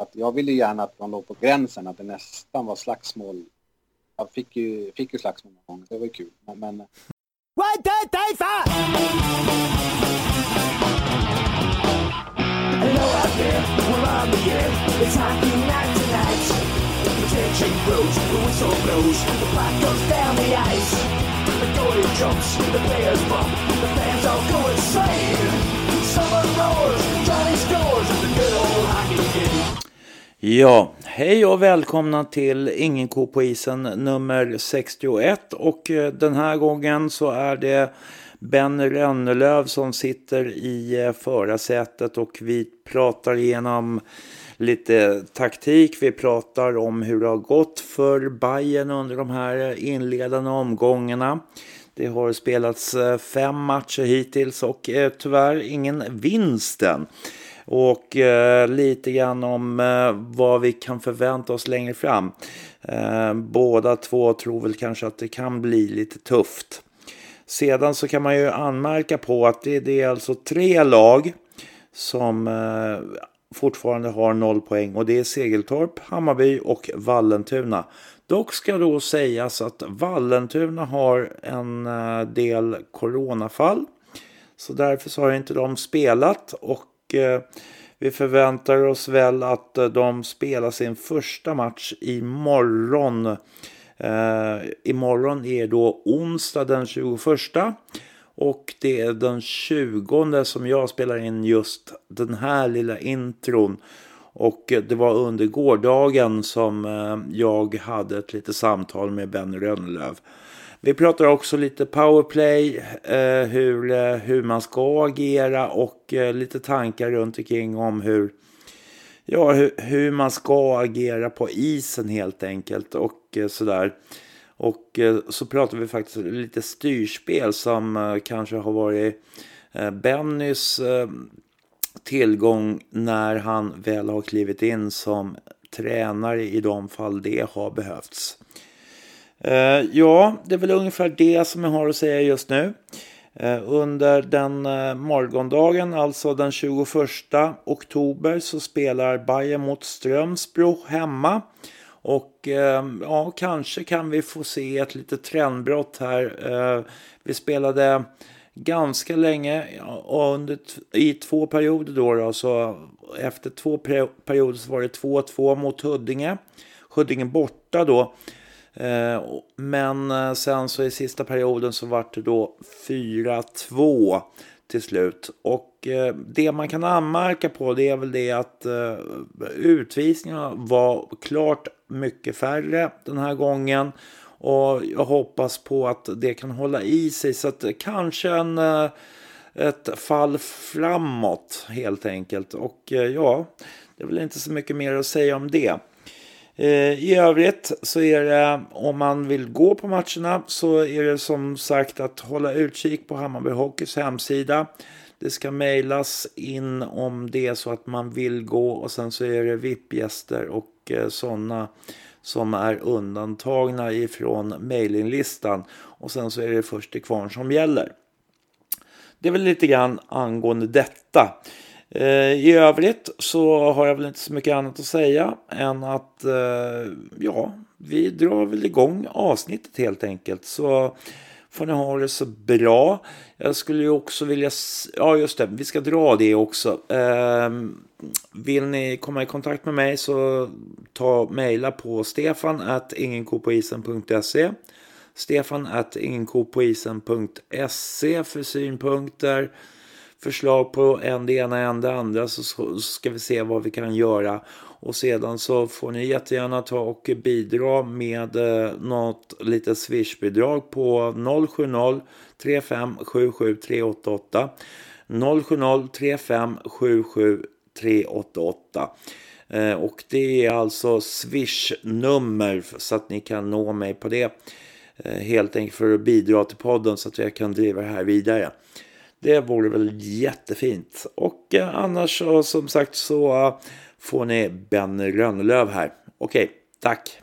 Att jag ville gärna att man låg på gränsen, att det nästan var slagsmål. Jag fick ju, fick ju slagsmål någon gång, det var ju kul. Men, men... One, two, three, four! Hello out there, we're on the air. It's hockey night tonight. The tension grows, the whistle blows, the puck goes down the ice. The goalie jumps, the players bump, the fans all go insane. Someone roars, Johnny scores, the good old. Ja, hej och välkomna till Ingen ko på isen nummer 61 och eh, den här gången så är det Ben Rönnelöv som sitter i eh, förarsätet och vi pratar igenom lite taktik. Vi pratar om hur det har gått för Bayern under de här inledande omgångarna. Det har spelats eh, fem matcher hittills och tyvärr ingen vinst än. Och eh, lite grann om eh, vad vi kan förvänta oss längre fram. Eh, båda två tror väl kanske att det kan bli lite tufft. Sedan så kan man ju anmärka på att det, det är alltså tre lag som eh, fortfarande har noll poäng och det är Segeltorp, Hammarby och Vallentuna. Dock ska då sägas att Vallentuna har en eh, del coronafall. Så därför så har inte de spelat och Eh, vi förväntar oss väl att eh, de spelar sin första match imorgon. Eh, imorgon är då onsdag den 21. Och det är den 20 som jag spelar in just den här lilla intron. Och eh, det var under gårdagen som jag hade ett litet samtal med Ben Rönnlöv. Vi pratar också lite powerplay, eh, hur, eh, hur man ska agera och eh, lite tankar runt omkring om hur, ja, hur, hur man ska agera på isen helt enkelt och sådär. Och så pratar vi faktiskt lite styrspel som kanske har varit Bennys tillgång när han väl har klivit in som tränare i de fall det har behövts. Eh, ja, det är väl ungefär det som jag har att säga just nu. Eh, under den eh, morgondagen, alltså den 21 oktober, så spelar Bayern mot Strömsbro hemma. Och eh, ja, kanske kan vi få se ett litet trendbrott här. Eh, vi spelade ganska länge under, i två perioder då, då så efter två perioder så var det 2-2 mot Huddinge. Huddinge borta då. Eh, men eh, sen så i sista perioden så vart det då 4-2 till slut. Och eh, det man kan anmärka på det är väl det att utvisningarna var klart mycket färre den här gången. Och jag hoppas på att det kan hålla i sig så att kanske en, ett fall framåt helt enkelt. Och ja, det är väl inte så mycket mer att säga om det. Eh, I övrigt så är det om man vill gå på matcherna så är det som sagt att hålla utkik på Hammarby Hockeys hemsida. Det ska mejlas in om det är så att man vill gå och sen så är det VIP-gäster och eh, sådana som är undantagna ifrån mejlinglistan och sen så är det först till kvarn som gäller. Det är väl lite grann angående detta. Eh, I övrigt så har jag väl inte så mycket annat att säga än att eh, ja, vi drar väl igång avsnittet helt enkelt. Så får ni ha det så bra. Jag skulle ju också vilja, ja just det, vi ska dra det också. Ehm, vill ni komma i kontakt med mig så ta mejla på stefan at ingenkopoisen.se Stefan at ingenkopoisen.se för synpunkter förslag på en det ena en det andra så ska vi se vad vi kan göra. Och sedan så får ni jättegärna ta och bidra med eh, något litet swishbidrag på 070 3577 388 070 3577 388 och det är alltså swish-nummer så att ni kan nå mig på det. Eh, helt enkelt för att bidra till podden så att jag kan driva det här vidare. Det vore väl jättefint. Och eh, annars så, som sagt så uh, får ni Benny Rönnelöv här. Okej, okay, tack.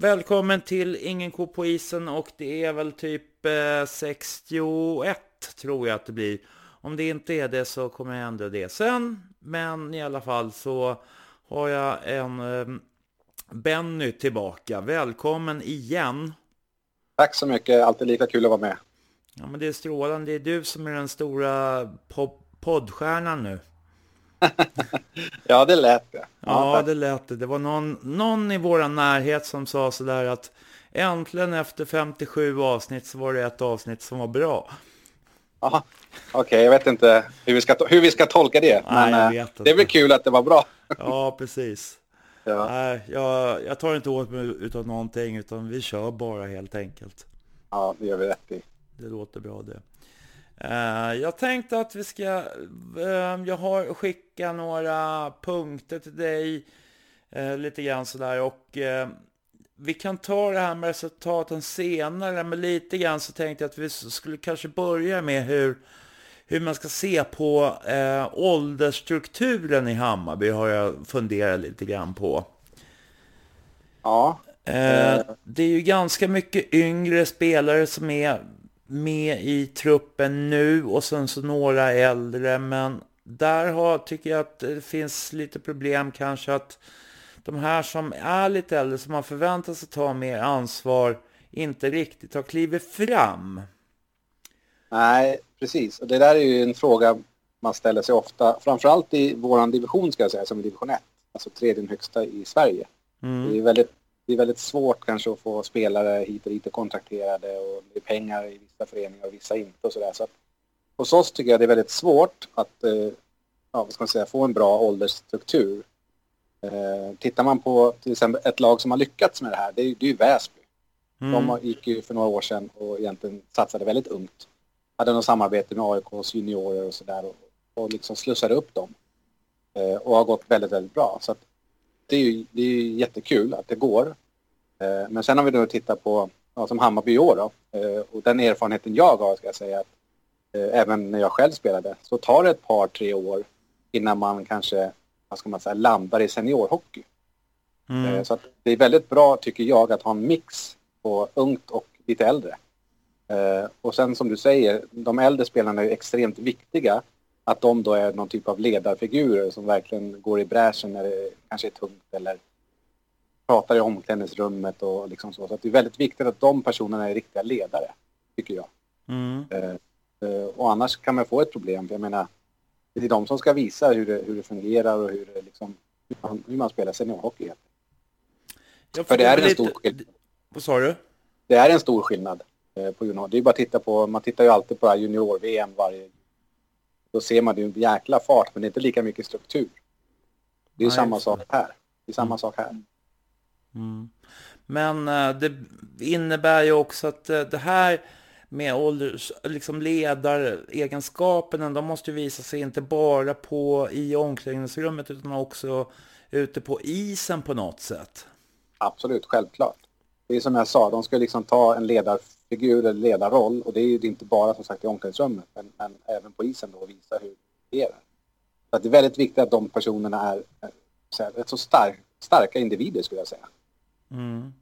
välkommen till Ingen ko på isen och det är väl typ eh, 61 tror jag att det blir. Om det inte är det så kommer jag ändra det sen. Men i alla fall så har jag en eh, Benny tillbaka. Välkommen igen. Tack så mycket, alltid lika kul att vara med. Ja men det är strålande, det är du som är den stora po poddstjärnan nu. ja, det lät det. Ja, ja det lät det. Det var någon, någon i vår närhet som sa sådär att äntligen efter 57 avsnitt så var det ett avsnitt som var bra. Okej, okay, jag vet inte hur vi ska, hur vi ska tolka det. Nej, men äh, det är väl kul att det var bra. ja, precis. Ja. Nej, jag, jag tar inte åt mig utav någonting utan vi kör bara helt enkelt. Ja, det gör vi rätt i. Det låter bra det. Uh, jag tänkte att vi ska, uh, jag har skickat några punkter till dig uh, lite grann sådär och vi kan ta det här med resultaten senare men lite grann så tänkte jag att vi skulle kanske börja med hur, hur man ska se på eh, åldersstrukturen i Hammarby har jag funderat lite grann på. Ja. Eh, det är ju ganska mycket yngre spelare som är med i truppen nu och sen så några äldre. Men där har, tycker jag att det finns lite problem kanske att de här som är lite äldre, som man förväntar sig ta mer ansvar, inte riktigt har klivit fram. Nej, precis. Och det där är ju en fråga man ställer sig ofta, framförallt i våran division ska jag säga, som är division 1, alltså tredje högsta i Sverige. Mm. Det är väldigt det är väldigt svårt kanske att få spelare hit och dit och kontrakterade och det är pengar i vissa föreningar och vissa inte och sådär. Så att hos oss tycker jag det är väldigt svårt att eh, ja, vad ska man säga, få en bra åldersstruktur. Eh, tittar man på till exempel ett lag som har lyckats med det här, det är, det är ju Väsby. Mm. De gick ju för några år sedan och egentligen satsade väldigt ungt. Hade något samarbete med AIKs juniorer och sådär och, och liksom slussade upp dem. Eh, och har gått väldigt, väldigt bra. Så att det är ju det är jättekul att det går. Eh, men sen om vi då tittar på, ja, som Hammarby i år då, eh, och den erfarenheten jag har ska jag säga att eh, även när jag själv spelade så tar det ett par, tre år innan man kanske, vad ska man säga, landar i seniorhockey. Mm. Så att det är väldigt bra tycker jag att ha en mix på ungt och lite äldre. Och sen som du säger, de äldre spelarna är extremt viktiga att de då är någon typ av ledarfigurer som verkligen går i bräschen när det kanske är tungt eller pratar i omklädningsrummet och liksom så. Så det är väldigt viktigt att de personerna är riktiga ledare, tycker jag. Mm. Eh, eh, och annars kan man få ett problem. För jag menar, det är de som ska visa hur det, hur det fungerar och hur, det liksom, hur, man, hur man spelar seniorhockey. För det är en stor skillnad. Vad sa du? Det är en stor skillnad eh, på junior. Det är bara att titta på, man tittar ju alltid på junior-VM varje då ser man det en jäkla fart men det är inte lika mycket struktur. Det är Nej, samma sak här. Det är samma mm. sak här. Mm. Men uh, det innebär ju också att uh, det här med ålders, liksom ledaregenskaperna, de måste visa sig inte bara på i omklädningsrummet utan också ute på isen på något sätt. Absolut, självklart. Det är som jag sa, de ska liksom ta en ledar figur eller ledarroll och det är ju inte bara som sagt i omklädningsrummet men, men även på isen då och visa hur det fungerar. Så det är väldigt viktigt att de personerna är, är rätt så stark, starka individer skulle jag säga. Mm.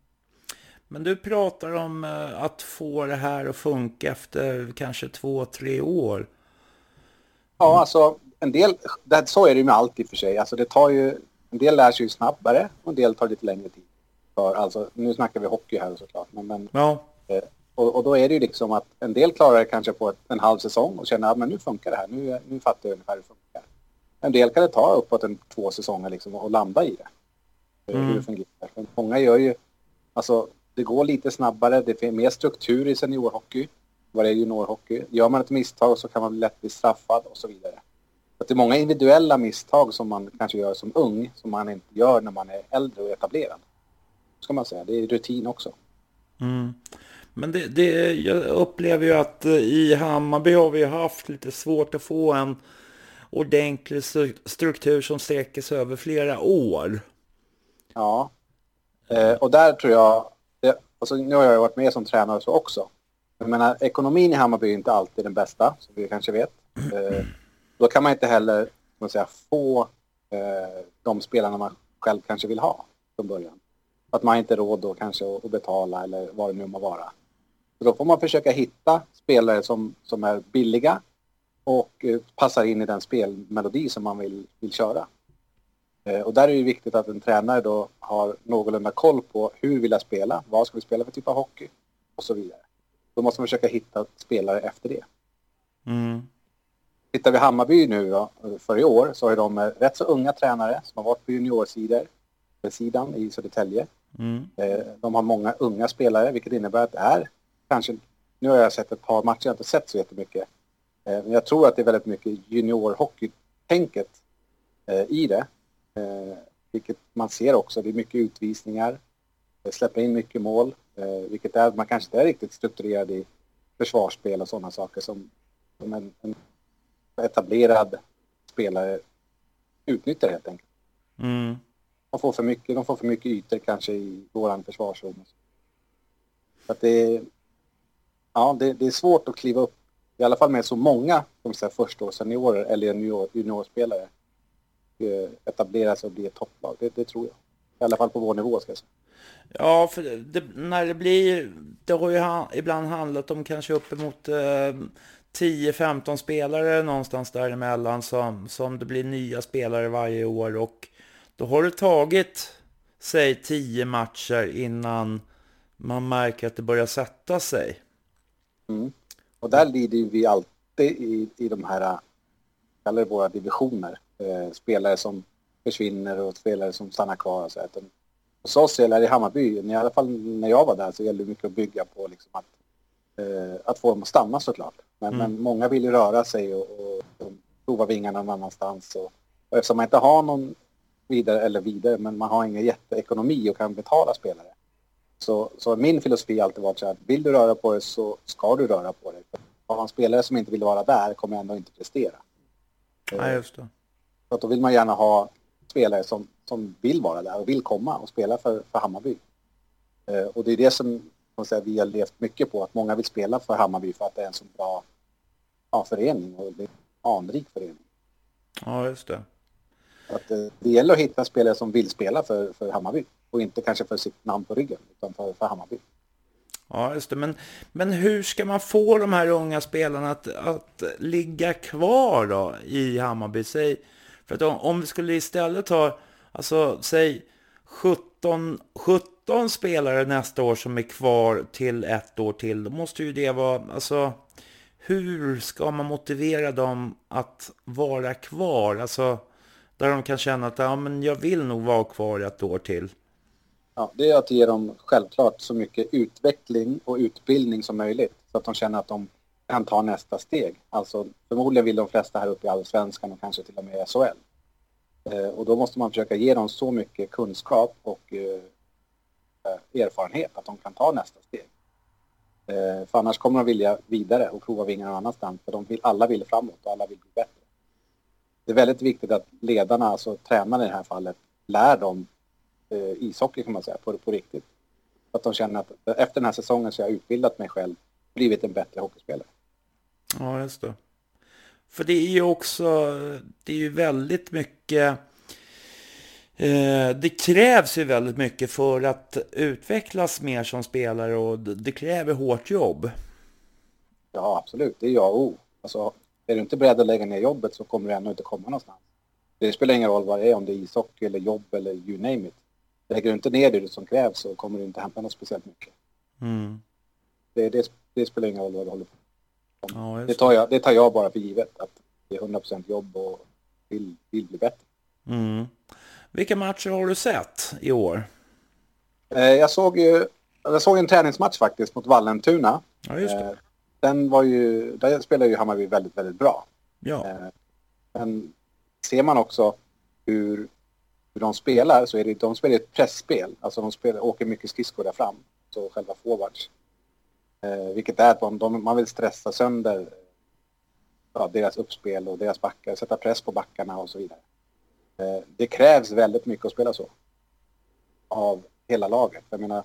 Men du pratar om uh, att få det här att funka efter kanske två, tre år. Ja, alltså en del, det, så är det ju med allt i och för sig. Alltså det tar ju, en del lär sig ju snabbare och en del tar lite längre tid. För, alltså, nu snackar vi hockey här såklart. Men, men ja. eh, och, och, då är det ju liksom att en del klarar det kanske på ett, en halv säsong och känner att men nu funkar det här, nu, nu fattar jag ungefär hur det funkar. En del kan det ta uppåt en två säsonger liksom och landa i det. Mm. Hur det fungerar. Men många gör ju, alltså det går lite snabbare, det finns mer struktur i seniorhockey vad det är juniorhockey. Gör man ett misstag så kan man lätt bli straffad och så vidare. Så det är många individuella misstag som man kanske gör som ung som man inte gör när man är äldre och etablerad. Ska man säga. Det är rutin också. Mm. Men det, det, jag upplever ju att eh, i Hammarby har vi haft lite svårt att få en ordentlig struktur som sträcker sig över flera år. Ja, eh, och där tror jag, alltså nu har jag varit med som tränare så också. Jag menar, ekonomin i Hammarby är inte alltid den bästa, som vi kanske vet. Eh, då kan man inte heller man säga, få eh, de spelarna man själv kanske vill ha från början. Att man inte råd då kanske att betala eller vad det nu må vara. Så då får man försöka hitta spelare som, som är billiga och eh, passar in i den spelmelodi som man vill, vill köra. Eh, och där är det viktigt att en tränare då har någorlunda koll på hur vill jag spela, vad ska vi spela för typ av hockey och så vidare. Då måste man försöka hitta spelare efter det. Mm. Tittar vi Hammarby nu då, för i år så är de rätt så unga tränare som har varit på juniorsidor sidan i Södertälje. Mm. Eh, de har många unga spelare vilket innebär att det är kanske, nu har jag sett ett par matcher, jag har inte sett så jättemycket. Eh, men jag tror att det är väldigt mycket juniorhockey-tänket eh, i det. Vilket man ser också, det är mycket utvisningar, släpper in mycket mål, vilket är man kanske inte är riktigt strukturerad i försvarsspel och sådana saker som, som en, en etablerad spelare utnyttjar helt enkelt. Mm. De får för mycket, de får för mycket ytor kanske i våran försvarszon. Så att det, är, ja, det, det, är svårt att kliva upp, i alla fall med så många som säger förstaårsseniorer eller junior, juniorspelare eh, etablera sig och bli ett topplag. Det, det, tror jag. I alla fall på vår nivå ska jag säga. Ja, för det, när det blir, det har ju ibland handlat om kanske uppemot eh, 10-15 spelare någonstans däremellan som, som det blir nya spelare varje år och då har det tagit, säg 10 matcher innan man märker att det börjar sätta sig. Mm. Och där lider vi alltid i, i de här, kallar det våra divisioner, eh, spelare som försvinner och spelare som stannar kvar och så. Att hos oss, eller i Hammarby, i alla fall när jag var där, så gällde det mycket att bygga på liksom att eh, att få dem att stanna såklart. Men, mm. men många vill ju röra sig och, och, och prova vingarna någon annanstans. Och, och eftersom man inte har någon vidare, eller vidare, men man har ingen jätteekonomi och kan betala spelare. Så, så min filosofi har alltid varit så här, vill du röra på dig så ska du röra på dig. Har man spelare som inte vill vara där kommer ändå inte prestera. Ja, just det. Så då vill man gärna ha spelare som, som vill vara där och vill komma och spela för, för Hammarby. Eh, och det är det som säga, vi har levt mycket på, att många vill spela för Hammarby för att det är en så bra ja, förening och det är en anrik förening. Ja, just det. Att, eh, det gäller att hitta spelare som vill spela för, för Hammarby och inte kanske för sitt namn på ryggen utan för, för Hammarby. Ja, just det. Men, men hur ska man få de här unga spelarna att, att ligga kvar då i Hammarby? Säg, för att om, om vi skulle istället ha, alltså säg 17, 17 spelare nästa år som är kvar till ett år till, då måste ju det vara, alltså hur ska man motivera dem att vara kvar? Alltså där de kan känna att ja, men jag vill nog vara kvar ett år till. Ja, det är att ge dem självklart så mycket utveckling och utbildning som möjligt så att de känner att de kan ta nästa steg. Alltså förmodligen vill de flesta här uppe i Allsvenskan och kanske till och med i SHL. Eh, och då måste man försöka ge dem så mycket kunskap och eh, erfarenhet att de kan ta nästa steg. Eh, för annars kommer de vilja vidare och prova vingarna någon annanstans. För de vill, alla vill framåt och alla vill bli bättre. Det är väldigt viktigt att ledarna, alltså tränarna i det här fallet, lär dem eh, ishockey kan man säga, på, på riktigt. Att de känner att efter den här säsongen så har jag utbildat mig själv, blivit en bättre hockeyspelare. Ja, just det. För det är ju också, det är ju väldigt mycket, eh, det krävs ju väldigt mycket för att utvecklas mer som spelare och det kräver hårt jobb. Ja, absolut. Det är jag och Alltså, är du inte beredd att lägga ner jobbet så kommer du ändå inte komma någonstans. Det spelar ingen roll vad det är, om det är ishockey eller jobb eller you name it. Lägger du inte ner det som krävs så kommer du inte hämta något speciellt mycket. Mm. Det, det, det, spelar ingen roll vad du håller på Ja, det, tar jag, det tar jag bara för givet, att det är 100% jobb och vill, vill bli bättre. Mm. Vilka matcher har du sett i år? Eh, jag såg ju jag såg en träningsmatch faktiskt mot Vallentuna. Ja. Eh, den var ju, där spelar ju Hammarby väldigt, väldigt bra. Ja. Eh, men ser man också hur, hur de spelar så är det, de spelar ett pressspel. Alltså de spelar, åker mycket skridskor där fram, så själva forwards. Eh, vilket är att de, de, man vill stressa sönder ja, deras uppspel och deras backar, sätta press på backarna och så vidare. Eh, det krävs väldigt mycket att spela så. Av hela laget. Jag menar,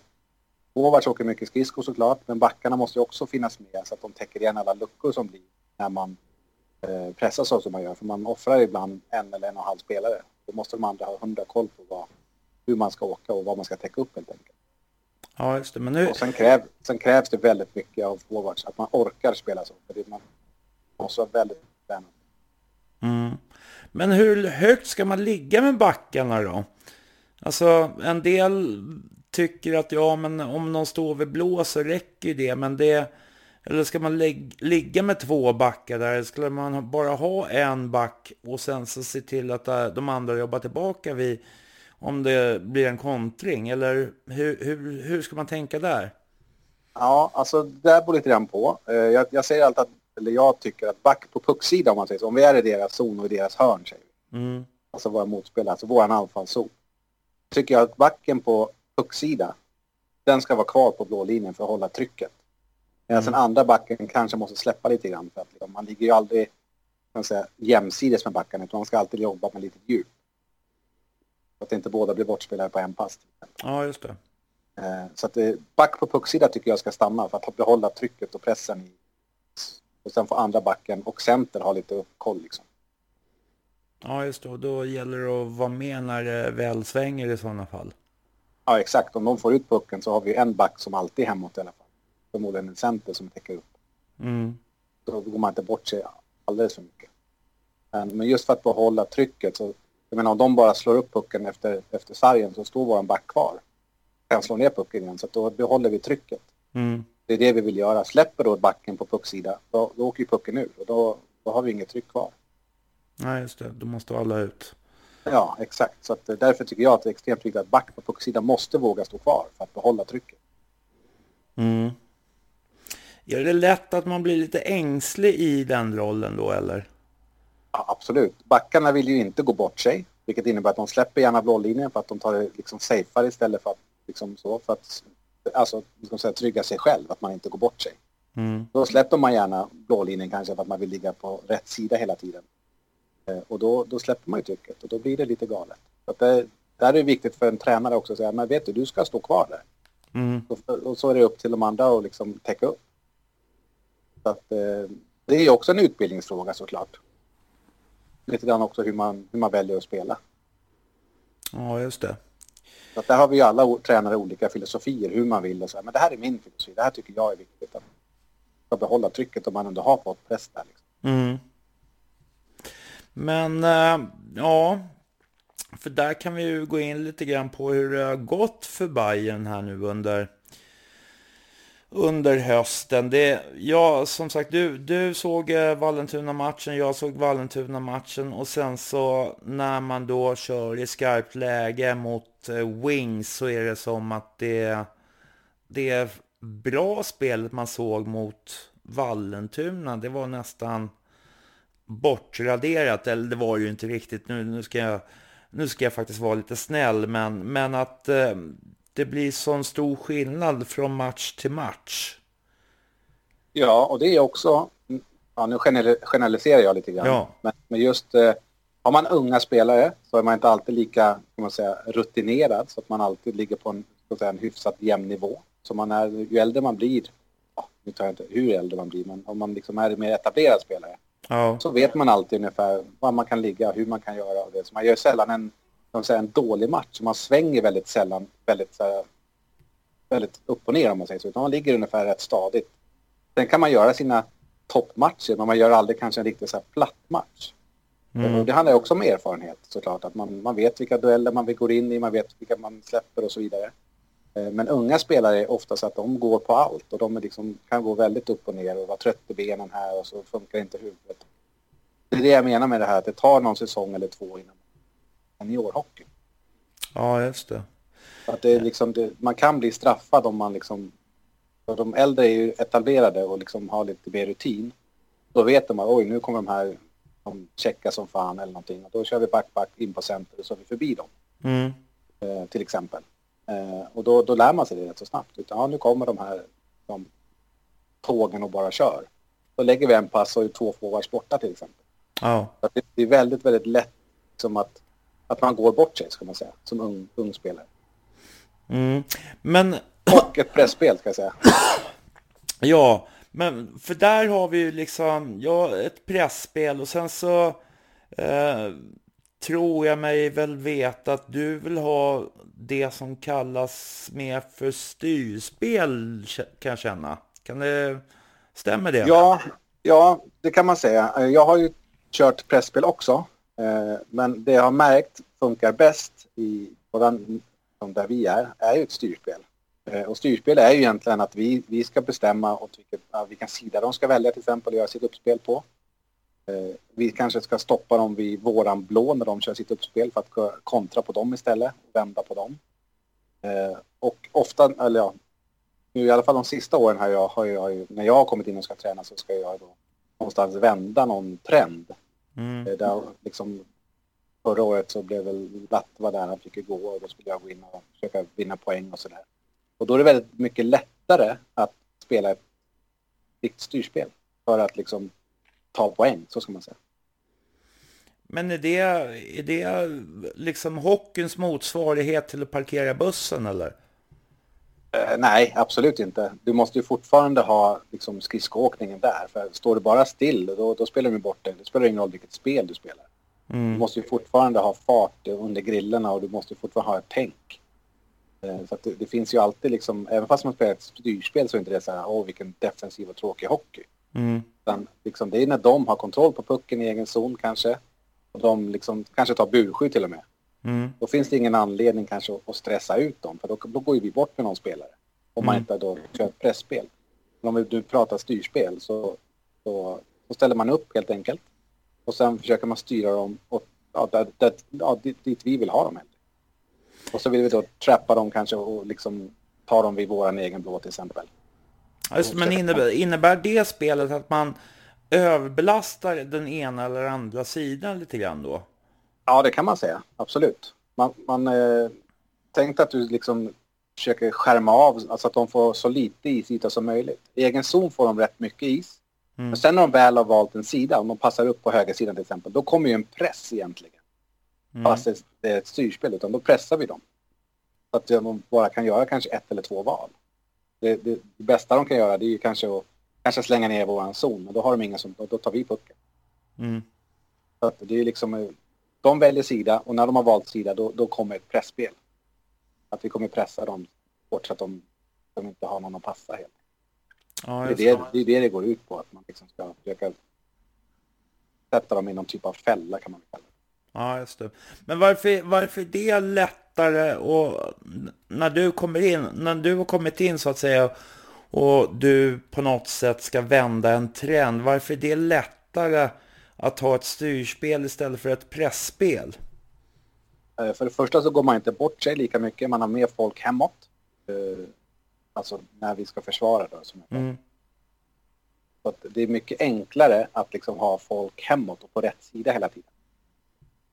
forwards åker mycket skridskor såklart, men backarna måste ju också finnas med så att de täcker igen alla luckor som blir när man eh, pressar så som man gör. För man offrar ibland en eller en och en halv spelare. Då måste de andra ha hundra koll på vad, hur man ska åka och vad man ska täcka upp helt enkelt. Ja, just det. Men nu... Och sen, kräv, sen krävs det väldigt mycket av forwards, att man orkar spela så. För det man måste vara väldigt tränad. Mm. Men hur högt ska man ligga med backarna då? Alltså en del tycker att ja, men om någon står vid blå så räcker det. Men det... Eller ska man ligga med två backar där? Eller skulle man bara ha en back och sen så se till att äh, de andra jobbar tillbaka vid om det blir en kontring? Eller hur, hur, hur ska man tänka där? Ja, alltså det där beror lite grann på. Eh, jag, jag säger alltid att, eller jag tycker att back på pucksidan om man säger så, om vi är i deras zon och i deras hörn säger vi. Mm. Alltså våra motspelare, alltså våran anfallszon. Tycker jag att backen på pucksida, den ska vara kvar på blå linjen för att hålla trycket. Medan mm. den andra backen kanske måste släppa lite grann för att liksom, man ligger ju aldrig kan säga, jämsides med backen utan man ska alltid jobba med lite djup. Att inte båda blir bortspelade på en pass. Ja, just det. Eh, så att eh, back på pucksida tycker jag ska stanna för att behålla trycket och pressen. I, och sen får andra backen och center ha lite koll liksom. Ja, just det. Och då gäller det att vara med när det väl svänger i sådana fall. Ja, exakt. Om de får ut pucken så har vi en back som alltid är hemåt i alla fall. Förmodligen en center som täcker upp. Mm. Då går man inte bort sig alldeles för mycket. Men just för att behålla trycket så jag menar om de bara slår upp pucken efter, efter sargen så står våran back kvar. Kan slå ner pucken igen så då behåller vi trycket. Mm. Det är det vi vill göra. Släpper då backen på pucksida då, då åker ju pucken ur och då, då har vi inget tryck kvar. Nej just det, då måste alla ut. Ja exakt, så att, eh, därför tycker jag att det är extremt viktigt att back på pucksida måste våga stå kvar för att behålla trycket. Mm. Är det lätt att man blir lite ängslig i den rollen då eller? Ja, absolut. Backarna vill ju inte gå bort sig, vilket innebär att de släpper gärna blålinjen för att de tar det liksom safeare istället för att liksom så för att alltså, ska säga, trygga sig själv, att man inte går bort sig. Mm. Då släpper man gärna blålinjen kanske för att man vill ligga på rätt sida hela tiden. Eh, och då, då släpper man ju trycket och då blir det lite galet. Så det, där är det viktigt för en tränare också att säga, men vet du, du ska stå kvar där. Mm. Och, och, så är det upp till de andra att liksom täcka upp. Så att, eh, det är också en utbildningsfråga såklart lite grann också hur man, hur man väljer att spela. Ja, just det. Så att där har vi ju alla tränare olika filosofier, hur man vill och så här. Men det här är min filosofi, det här tycker jag är viktigt. Att, att behålla trycket om man ändå har fått press där. Liksom. Mm. Men, äh, ja, för där kan vi ju gå in lite grann på hur det har gått för Bayern här nu under under hösten. Det, ja, som sagt, du, du såg eh, Vallentuna-matchen, jag såg Vallentuna-matchen och sen så när man då kör i skarpt läge mot eh, Wings så är det som att det, det bra spelet man såg mot Vallentuna. Det var nästan bortraderat, eller det var ju inte riktigt. Nu, nu, ska, jag, nu ska jag faktiskt vara lite snäll, men, men att eh, det blir sån stor skillnad från match till match. Ja, och det är också, ja, nu generaliserar jag lite grann, ja. men, men just eh, har man unga spelare så är man inte alltid lika kan man säga, rutinerad så att man alltid ligger på en, så att säga, en hyfsat jämn nivå. Så man är, ju äldre man blir, ja, nu tar jag inte hur äldre man blir, men om man liksom är mer etablerad spelare ja. så vet man alltid ungefär var man kan ligga, hur man kan göra och det. Så man gör sällan en de säger, en dålig match. Man svänger väldigt sällan väldigt, här, väldigt upp och ner om man säger så. Utan man ligger ungefär rätt stadigt. Sen kan man göra sina toppmatcher men man gör aldrig kanske en riktigt så här platt match. Mm. Det handlar också om erfarenhet såklart. Att man, man vet vilka dueller man vill gå in i, man vet vilka man släpper och så vidare. Eh, men unga spelare är ofta så att de går på allt och de liksom, kan gå väldigt upp och ner och vara trött i benen här och så funkar inte huvudet. Det är det jag menar med det här, att det tar någon säsong eller två innan seniorhockey. Ja, just det. Att det är liksom, det, man kan bli straffad om man liksom... De äldre är ju etablerade och liksom har lite mer rutin. Då vet de att oj, nu kommer de här de checka som fan eller någonting. Och då kör vi back, back in på center och så är vi förbi dem. Mm. Eh, till exempel. Eh, och då, då lär man sig det rätt så snabbt. Utan, ja, nu kommer de här de, tågen och bara kör. Då lägger vi en pass och är två forwards borta till exempel. Så det, det är väldigt, väldigt lätt liksom att att man går bort sig, ska man säga, som ung, ung spelare. Mm. Men... Och ett pressspel ska jag säga. Ja, men för där har vi ju liksom, ja, ett pressspel och sen så... Eh, tror jag mig väl veta att du vill ha det som kallas mer för styrspel kan jag känna. Kan det, stämmer det? Ja, ja, det kan man säga. Jag har ju kört pressspel också. Eh, men det jag har märkt funkar bäst i, på den, där vi är, är ju ett styrspel. Eh, och styrspel är ju egentligen att vi, vi ska bestämma åt vilket, vilken sida de ska välja till exempel och göra sitt uppspel på. Eh, vi kanske ska stoppa dem vid våran blå när de kör sitt uppspel för att kontra på dem istället, vända på dem. Och ofta, eller ja, nu i alla fall de sista åren här jag, har jag, när jag har kommit in och ska träna så ska jag då någonstans vända någon trend. Mm. Där liksom förra året så blev väl Latva där, han fick gå och då skulle jag gå in och försöka vinna poäng och sådär. Och då är det väldigt mycket lättare att spela ett riktigt styrspel för att liksom ta poäng, så ska man säga. Men är det, är det liksom hockeyns motsvarighet till att parkera bussen eller? Eh, nej, absolut inte. Du måste ju fortfarande ha liksom, skridskoåkningen där. För står du bara still, då, då spelar du bort det. Det spelar ingen roll vilket spel du spelar. Mm. Du måste ju fortfarande ha fart under grillorna och du måste fortfarande ha ett tänk. Eh, så det, det, finns ju alltid liksom, även fast man spelar ett styrspel så är inte det så här, åh vilken defensiv och tråkig hockey. Mm. Utan liksom, det är när de har kontroll på pucken i egen zon kanske. Och de liksom, kanske tar burskydd till och med. Mm. Då finns det ingen anledning kanske att, stressa ut dem, för då, då går ju vi bort med någon spelare. Om man mm. inte då kör ett pressspel. Men om du pratar styrspel så, så, så, ställer man upp helt enkelt. Och sen försöker man styra dem åt, ja, där, där, ja, dit, dit vi vill ha dem. Och så vill vi då trappa dem kanske och liksom ta dem vid våran egen blå till exempel. Just, men innebär, innebär det spelet att man överbelastar den ena eller andra sidan lite grann då? Ja, det kan man säga. Absolut. Man, man eh, tänkte att du liksom försöker skärma av, alltså att de får så lite isyta som möjligt. I egen zon får de rätt mycket is. Mm. Men sen när de väl har valt en sida, om de passar upp på högersidan till exempel, då kommer ju en press egentligen. Mm. Fast det är ett styrspel, utan då pressar vi dem. Så att de bara kan göra kanske ett eller två val. Det, det, det bästa de kan göra det är ju kanske att kanske slänga ner våran zon, men då har de inga som, då tar vi pucken. Mm. Så att det är liksom, de väljer sida och när de har valt sida då, då kommer ett pressspel. Att vi kommer pressa dem hårt så att de, de inte har någon att passa helt. Ja, det, är det, det är det det går ut på, att man liksom ska försöka sätta dem i någon typ av fälla kan man kalla det. Ja, just det. Men varför, varför är det lättare och när du kommer in, när du har kommit in så att säga och du på något sätt ska vända en trend, varför är det lättare att ha ett styrspel istället för ett pressspel? Eh, för det första så går man inte bort sig lika mycket, man har mer folk hemåt. Eh, alltså när vi ska försvara då. Som mm. Så det är mycket enklare att liksom ha folk hemåt och på rätt sida hela tiden.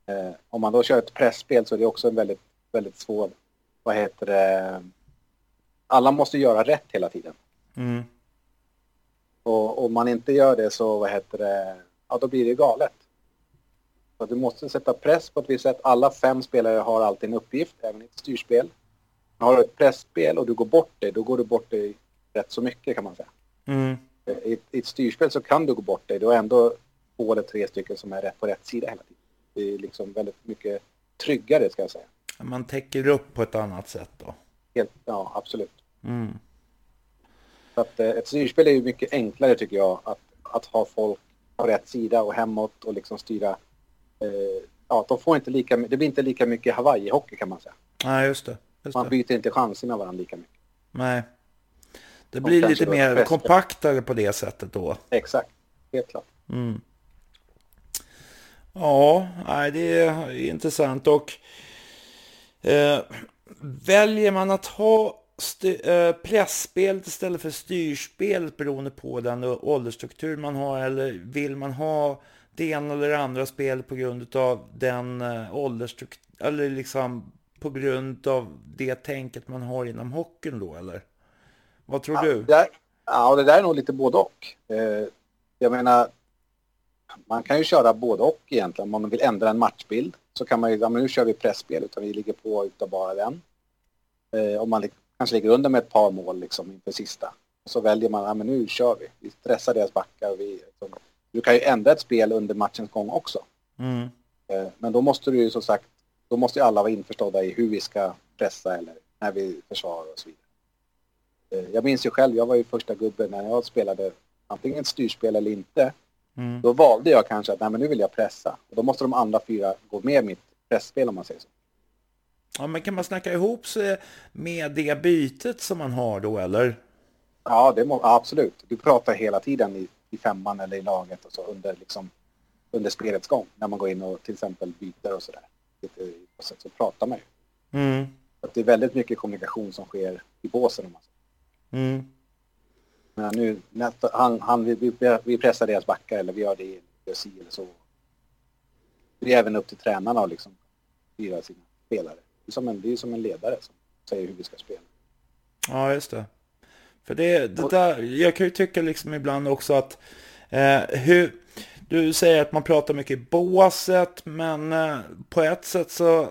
Eh, om man då kör ett pressspel så är det också en väldigt, väldigt svår, vad heter det, alla måste göra rätt hela tiden. Mm. Och om man inte gör det så, vad heter det, ja då blir det galet. Så du måste sätta press på ett visst sätt. Alla fem spelare har alltid en uppgift, även i ett styrspel. Har du ett pressspel och du går bort det, då går du bort det rätt så mycket kan man säga. Mm. I, I ett styrspel så kan du gå bort det, du har ändå två eller tre stycken som är rätt på rätt sida hela tiden. Det är liksom väldigt mycket tryggare ska jag säga. Man täcker upp på ett annat sätt då? Helt, ja, absolut. Mm. Så att, eh, ett styrspel är ju mycket enklare tycker jag att, att ha folk på rätt sida och hemåt och liksom styra. Eh, ja, de får inte lika, det blir inte lika mycket Hawaii-hockey kan man säga. Nej, just det. Just man byter inte chanser med varandra lika mycket. Nej. Det blir lite mer kompaktare på det sättet då. Exakt, helt klart. Mm. Ja, nej, det är intressant och eh, väljer man att ha eh, pressspelet istället för styrspel beroende på den åldersstruktur man har eller vill man ha det ena eller det andra spel på grund av den eh, åldersstruktur eller liksom på grund av det tänket man har inom hockeyn då eller? Vad tror ja, du? Det där, ja, det där är nog lite både och. Eh, jag menar, man kan ju köra både och egentligen. Om man vill ändra en matchbild så kan man ju, ja men nu kör vi pressspel utan vi ligger på utav bara den. Eh, om man kanske ligger under med ett par mål liksom inför sista. Och så väljer man, ja men nu kör vi. Vi stressar deras backar. Vi, liksom, du kan ju ändra ett spel under matchens gång också. Mm. Eh, men då måste du ju som sagt, då måste ju alla vara införstådda i hur vi ska pressa eller när vi försvarar och så vidare. Eh, jag minns ju själv, jag var ju första gubben när jag spelade antingen ett styrspel eller inte. Mm. Då valde jag kanske att nej, men nu vill jag pressa. Och då måste de andra fyra gå med mitt pressspel om man säger så. Ja, men kan man snacka ihop sig med det bytet som man har då, eller? Ja, det må, absolut. Du pratar hela tiden i, i femman eller i laget och så under, liksom, under spelets gång. När man går in och till exempel byter och sådär. Så, så pratar man ju. Mm. Att det är väldigt mycket kommunikation som sker i båsen. Om man säger. Mm. Men nu, han, han, vi, vi pressar deras backar eller vi gör det, gör si eller så. Det är även upp till tränarna att liksom styra sina spelare. Det är som en, det är som en ledare som säger hur vi ska spela. Ja, just det. För det, det där, jag kan ju tycka liksom ibland också att eh, hur, du säger att man pratar mycket i båset, men eh, på ett sätt så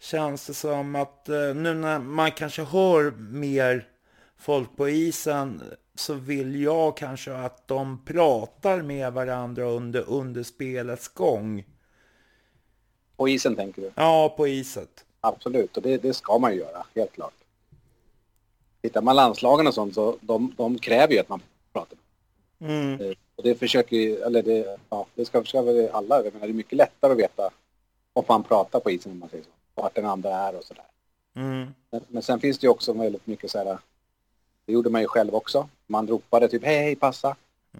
känns det som att eh, nu när man kanske hör mer folk på isen så vill jag kanske att de pratar med varandra under, under spelets gång. På isen tänker du? Ja, på iset. Absolut, och det, det ska man ju göra, helt klart. Tittar man landslagen och sånt så de, de kräver ju att man pratar. Mm. Eh, och det försöker ju, eller det, ja, det ska, ska väl alla, jag menar det är mycket lättare att veta om man pratar på isen om man säger så. Vart den andra är och sådär. Mm. Men, men, sen finns det ju också väldigt mycket så här, det gjorde man ju själv också. Man ropade typ hej hej passa.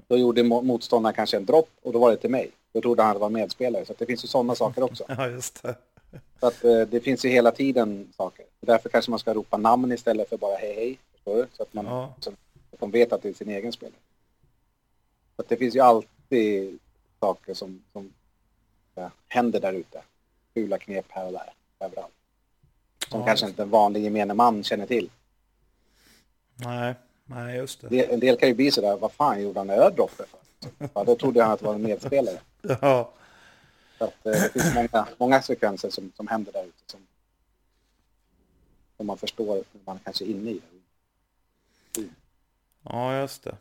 Då gjorde motståndaren kanske en dropp och då var det till mig. Då trodde han att det var medspelare. Så det finns ju sådana saker också. Ja, just det. Så att eh, det finns ju hela tiden saker. Därför kanske man ska ropa namn istället för bara hej hej. Så att man ja. så att de vet att det är sin egen spelare. Så att det finns ju alltid saker som, som ja, händer där ute. Fula knep här och där, överallt. Som ja, kanske inte en vanlig gemene man känner till. Nej, nej just det. En del kan ju bli sådär, vad fan gjorde han droppet för? Ja, då trodde han att det var en medspelare. Ja. Så att, eh, det finns många, många sekvenser som, som händer där ute som, som man förstår när man kanske är inne i det. Ja, just det.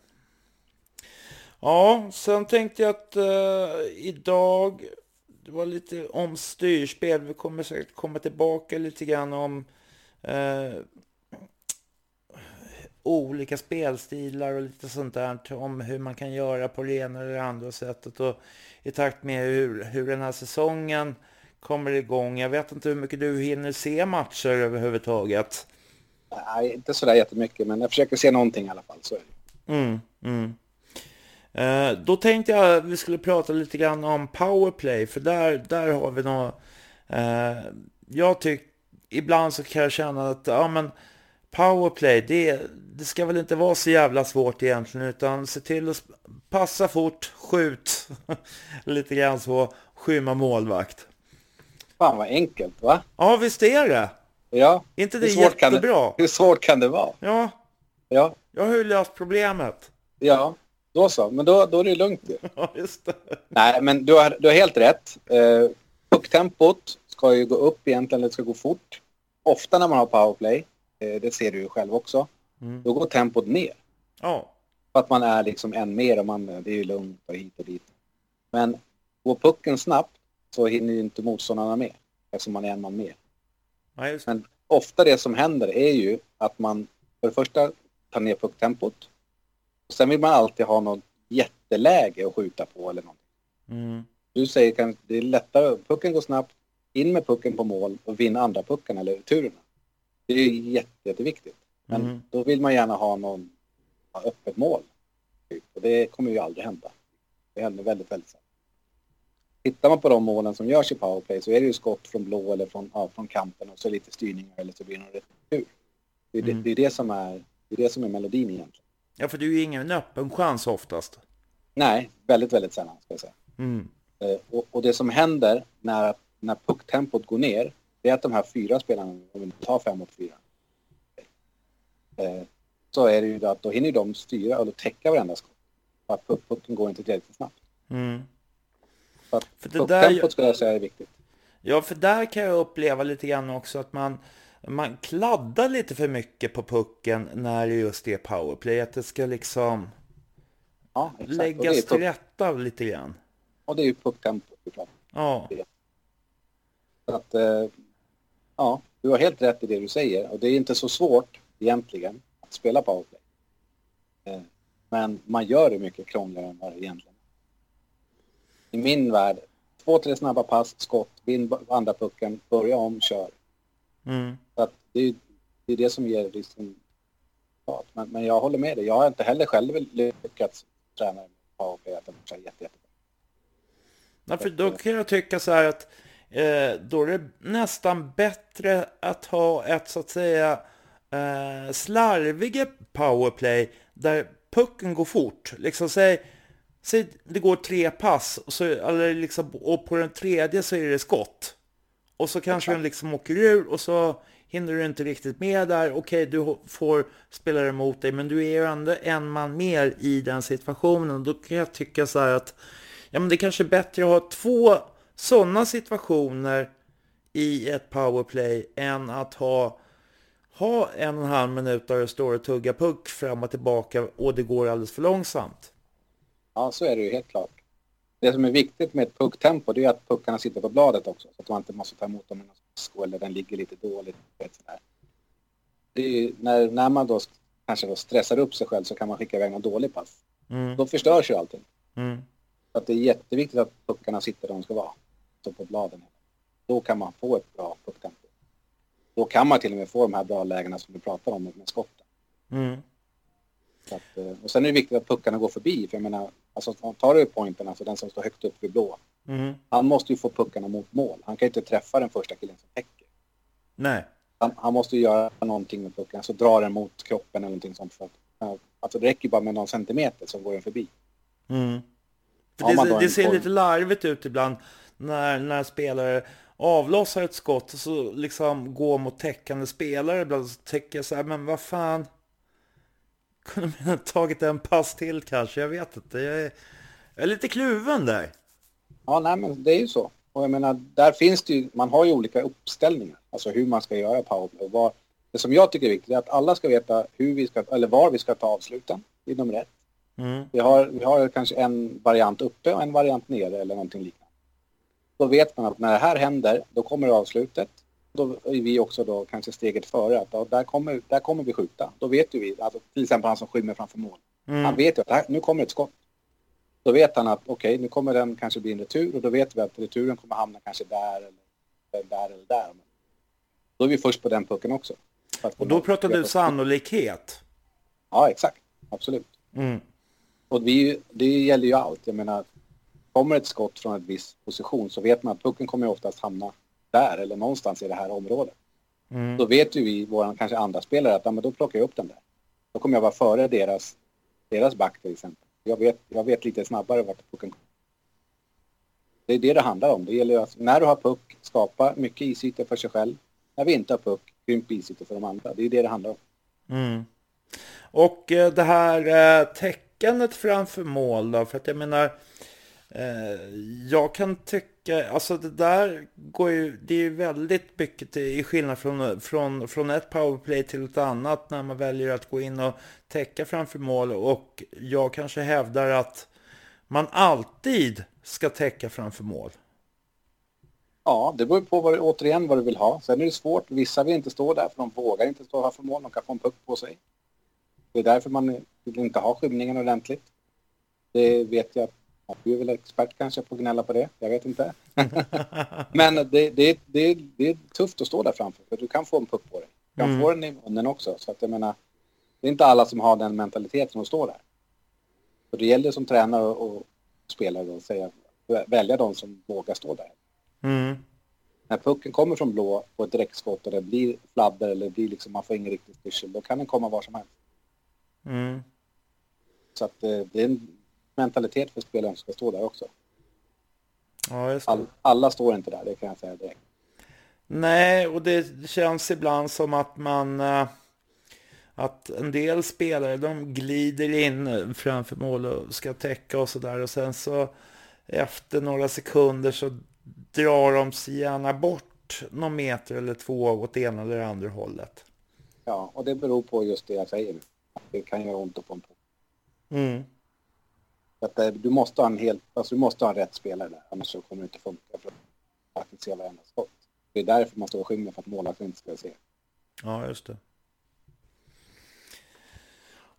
Ja, sen tänkte jag att eh, idag, det var lite om styrspel. Vi kommer säkert komma tillbaka lite grann om eh, olika spelstilar och lite sånt där om hur man kan göra på det ena eller andra sättet och i takt med hur, hur den här säsongen kommer igång. Jag vet inte hur mycket du hinner se matcher överhuvudtaget. Nej, inte sådär jättemycket, men jag försöker se någonting i alla fall. Så. Mm, mm. Eh, då tänkte jag att vi skulle prata lite grann om powerplay, för där, där har vi något... Eh, jag tycker, ibland så kan jag känna att, ja men powerplay, det, det ska väl inte vara så jävla svårt egentligen, utan se till att passa fort, skjut, lite grann så, skymma målvakt. Fan vad enkelt va? Ja, visst är det. Ja. inte det hur jättebra? Det, hur svårt kan det vara? Ja. Ja. Jag har ju löst problemet. Ja, då så. Men då, då är det lugnt ju. Ja, just det. Nej, men du har, du har helt rätt. Eh, pucktempot ska ju gå upp egentligen, det ska gå fort. Ofta när man har powerplay det ser du ju själv också. Mm. Då går tempot ner. Ja. För att man är liksom en mer och man, det är ju lugnt och hit och dit. Men går pucken snabbt så hinner ju inte motståndarna med eftersom man är en man mer. Ja, Men ofta det som händer är ju att man för det första tar ner pucktempot. Och sen vill man alltid ha något jätteläge att skjuta på eller någonting. Mm. Du säger att det är lättare, pucken går snabbt, in med pucken på mål och vinna andra pucken eller turerna. Det är jätte, jätteviktigt. Men mm. då vill man gärna ha någon ha öppet mål. Och det kommer ju aldrig hända. Det händer väldigt, väldigt sällan. Tittar man på de målen som görs i powerplay så är det ju skott från blå eller från, ja, från kanten och så lite styrningar eller så blir det någon retur. Det är, mm. det, det, är det, som är, det är det som är melodin egentligen. Ja, för det är ju ingen öppen chans oftast. Nej, väldigt, väldigt sällan ska jag säga. Mm. Eh, och, och, det som händer när, när pucktempot går ner det är att de här fyra spelarna, om vi tar fem mot fyra, eh, så är det ju att då hinner de styra och täcka varenda skott. För att pucken går inte tillräckligt snabbt. Mm. Så att för det där, skulle jag säga är viktigt. Ja, för där kan jag uppleva lite grann också att man, man kladdar lite för mycket på pucken när det just är powerplay. Att det ska liksom ja, läggas till rätta lite grann. Och det är ju pucktempot Ja. Så att, eh, ja, du har helt rätt i det du säger och det är inte så svårt egentligen att spela powerplay. Eh, men man gör det mycket krångligare än vad det egentligen. I min värld, två, tre snabba pass, skott, vinn andra pucken, börja om, kör. Mm. Så att det, är, det är det som ger liksom, men, men jag håller med dig, jag har inte heller själv lyckats träna powerplay att det jätte, jättebra. Ja, för då kan jag tycka så här att då är det nästan bättre att ha ett så att säga eh, slarviga powerplay där pucken går fort. Liksom säg, säg det går tre pass och, så, eller liksom, och på den tredje så är det skott. Och så kanske den liksom åker ur och så hinner du inte riktigt med där. Okej, du får spelare emot dig, men du är ju ändå en man mer i den situationen. Då kan jag tycka så här att ja, men det kanske är bättre att ha två sådana situationer i ett powerplay än att ha, ha en och en halv minut där det står och tuggar puck fram och tillbaka och det går alldeles för långsamt. Ja, så är det ju helt klart. Det som är viktigt med ett pucktempo det är att puckarna sitter på bladet också så att man inte måste ta emot dem med någon sko eller den ligger lite dåligt. Är, när, när man då kanske då stressar upp sig själv så kan man skicka iväg någon dålig pass. Mm. Då förstörs ju allting. Mm. Så att det är jätteviktigt att puckarna sitter där de ska vara. Så på bladen. Då kan man få ett bra pucktempo. Då kan man till och med få de här bra lägena som du pratar om med skotten. Mm. Att, eh, och sen är det viktigt att puckarna går förbi. För jag menar, alltså, tar du pointen, alltså den som står högt upp vid blå. Mm. Han måste ju få puckarna mot mål. Han kan inte träffa den första killen som täcker. Nej. Han, han måste ju göra någonting med pucken, alltså dra den mot kroppen eller någonting sånt. För att, alltså det räcker bara med någon centimeter som går den förbi. Mm. För det, det ser lite larvigt ut ibland när, när spelare avlossar ett skott och så liksom går mot täckande spelare ibland så tänker jag så här, men vad fan kunde man ha tagit en pass till kanske? Jag vet inte. Jag är, jag är lite kluven där. Ja, nej men det är ju så. Och jag menar, där finns det ju, man har ju olika uppställningar. Alltså hur man ska göra powerplay. Vad, det som jag tycker är viktigt är att alla ska veta hur vi ska, eller var vi ska ta avsluten. Är nummer ett. Mm. Vi, har, vi har kanske en variant uppe och en variant nere eller någonting liknande. Då vet man att när det här händer, då kommer avslutet. Då är vi också då kanske steget före. Att där, kommer, där kommer vi skjuta. Då vet ju vi, alltså, till exempel han som skymmer framför mål. Mm. Han vet ju att här, nu kommer ett skott. Då vet han att okej, okay, nu kommer den kanske bli en retur och då vet vi att returen kommer hamna kanske där eller där eller där. Då är vi först på den pucken också. Och då pratar du sannolikhet? Ja, exakt. Absolut. Mm. Och vi, det gäller ju allt. Jag menar, kommer ett skott från en viss position så vet man att pucken kommer oftast hamna där eller någonstans i det här området. Mm. Då vet ju vi, våra kanske andra spelare, att ja, men då plockar jag upp den där. Då kommer jag vara före deras, deras back till exempel. Jag vet, jag vet lite snabbare vart pucken kommer. Det är det det handlar om. Det gäller att när du har puck, skapa mycket isytor för sig själv. När vi inte har puck, krymp isytor för de andra. Det är det det handlar om. Mm. Och eh, det här eh, täckandet framför mål då, för att jag menar Eh, jag kan tycka, alltså det där går ju, det är ju väldigt mycket i skillnad från, från, från ett powerplay till ett annat när man väljer att gå in och täcka framför mål och jag kanske hävdar att man alltid ska täcka framför mål. Ja, det beror på vad, återigen vad du vill ha. Sen är det svårt. Vissa vill inte stå där för de vågar inte stå här för mål. De kan få en puck på sig. Det är därför man vill inte ha skymningen ordentligt. Det vet jag att du är väl expert kanske på att gnälla på det. Jag vet inte. Men det, det, det, det är tufft att stå där framför för du kan få en puck på dig. Du kan mm. få den i munnen också. Så att jag menar, det är inte alla som har den mentaliteten att stå där. Så det gäller som tränare och spelare att säga, välja de som vågar stå där. Mm. När pucken kommer från blå på ett direktskott och det blir fladder eller blir liksom, man får ingen riktig styrsel, då kan den komma var som helst. Mm. Så att eh, det är en mentalitet för spelaren som ska stå där också. Ja, All, alla står inte där, det kan jag säga direkt. Nej, och det känns ibland som att man... Eh, att en del spelare, de glider in framför mål och ska täcka och sådär. Och sen så efter några sekunder så drar de sig gärna bort någon meter eller två åt ena eller andra hållet. Ja, och det beror på just det jag säger. Det kan göra ont att få en på. Mm. Att, eh, du, måste ha en helt, alltså, du måste ha en rätt spelare där, annars så kommer det inte funka för att se varenda skott. Det är därför man står och skymmer för att målvakten inte ska se. Ja, just det.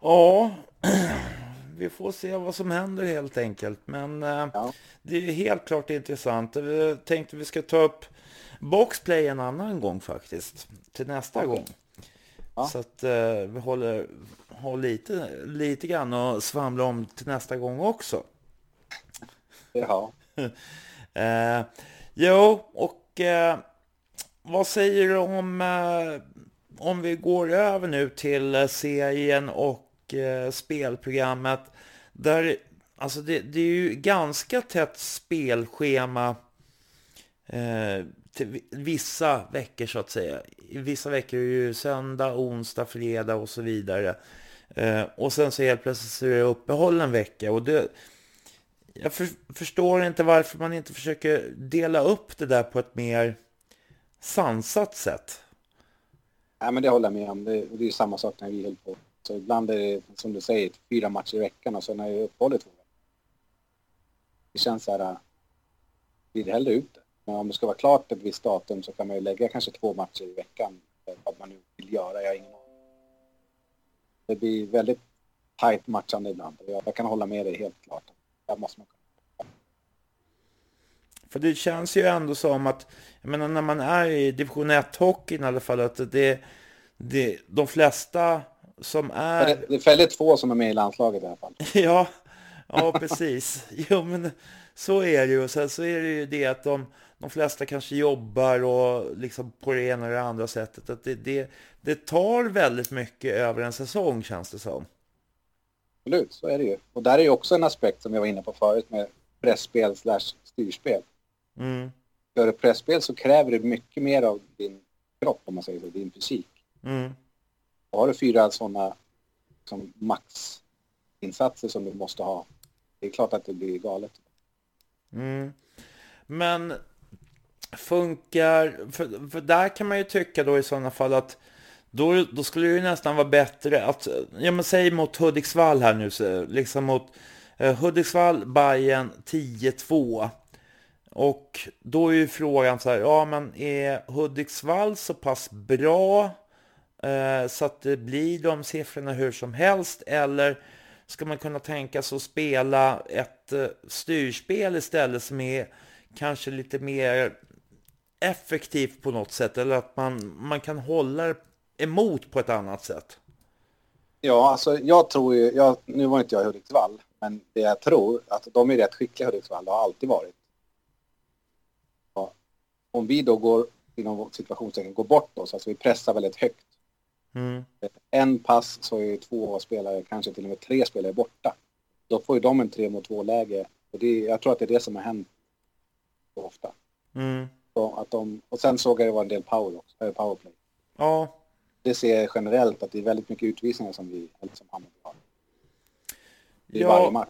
Ja, vi får se vad som händer helt enkelt. Men eh, Ja. det är helt klart intressant. Vi tänkte vi ska ta upp boxplay en annan gång faktiskt. Till nästa gång. Ja. Så att eh, vi håller, har lite, lite grann och svamla om till nästa gång också. Ja. Eh, jo, och eh, vad säger du om, eh, om vi går över nu till eh, serien och eh, spelprogrammet. Där, alltså det, det är ju ganska tätt spelschema eh, till vissa veckor så att säga. Vissa veckor är ju söndag, onsdag, fredag och så vidare. Eh, och sen så helt plötsligt så är det uppehåll en vecka. Och det, jag för, förstår inte varför man inte försöker dela upp det där på ett mer sansat sätt. Nej, men det håller jag med om. Det, det är ju samma sak när vi höll på. Så ibland är det, som du säger, fyra matcher i veckan och sen är det uppehållet två veckor. Det känns så här, äh, blir det hellre ut. Men om det ska vara klart ett visst datum så kan man ju lägga kanske två matcher i veckan. Vad man nu vill göra, jag har ingen. Det blir väldigt tajt matchande ibland. Jag, kan hålla med dig helt klart. Där måste man. För det känns ju ändå som att, jag menar när man är i division 1-hockeyn i alla fall, att det, det, de flesta som är... Det är väldigt få som är med i landslaget i alla fall. Ja, ja precis. Jo, men så är det ju. Och sen så är det ju det att de, de flesta kanske jobbar och liksom på det ena eller det andra sättet. Att det, det, det tar väldigt mycket över en säsong känns det som. Absolut, så är det ju. Och där är ju också en aspekt som jag var inne på förut med pressspel slash styrspel. Mm, Gör du pressspel så kräver det mycket mer av din kropp, om man säger så, din fysik. mm, Och har du fyra sådana liksom, maxinsatser som du måste ha, det är klart att det blir galet. mm. Men funkar, för, för där kan man ju tycka då i sådana fall att då, då skulle det ju nästan vara bättre att, ja men säg mot Hudiksvall här nu, så, liksom mot eh, Hudiksvall, Bayern 10-2. Och då är ju frågan så här, ja men är Hudiksvall så pass bra eh, så att det blir de siffrorna hur som helst eller ska man kunna tänka sig att spela ett eh, styrspel istället som är kanske lite mer effektivt på något sätt eller att man, man kan hålla emot på ett annat sätt. Ja, alltså jag tror ju, jag, nu var inte jag i Hudiksvall, men det jag tror, att de är rätt skickliga i Hudiksvall, det har alltid varit. Ja. Om vi då går, inom situationstecken, går bort oss, alltså vi pressar väldigt högt. Mm. En pass så är två spelare, kanske till och med tre spelare borta. Då får ju de en tre mot två läge. Och det, jag tror att det är det som har hänt så ofta. Mm. Att de, och sen såg jag det var en del power också, äh, powerplay. Ja, Det ser jag generellt att det är väldigt mycket utvisningar som vi, eller som Hammarby har. I Ja. varje match.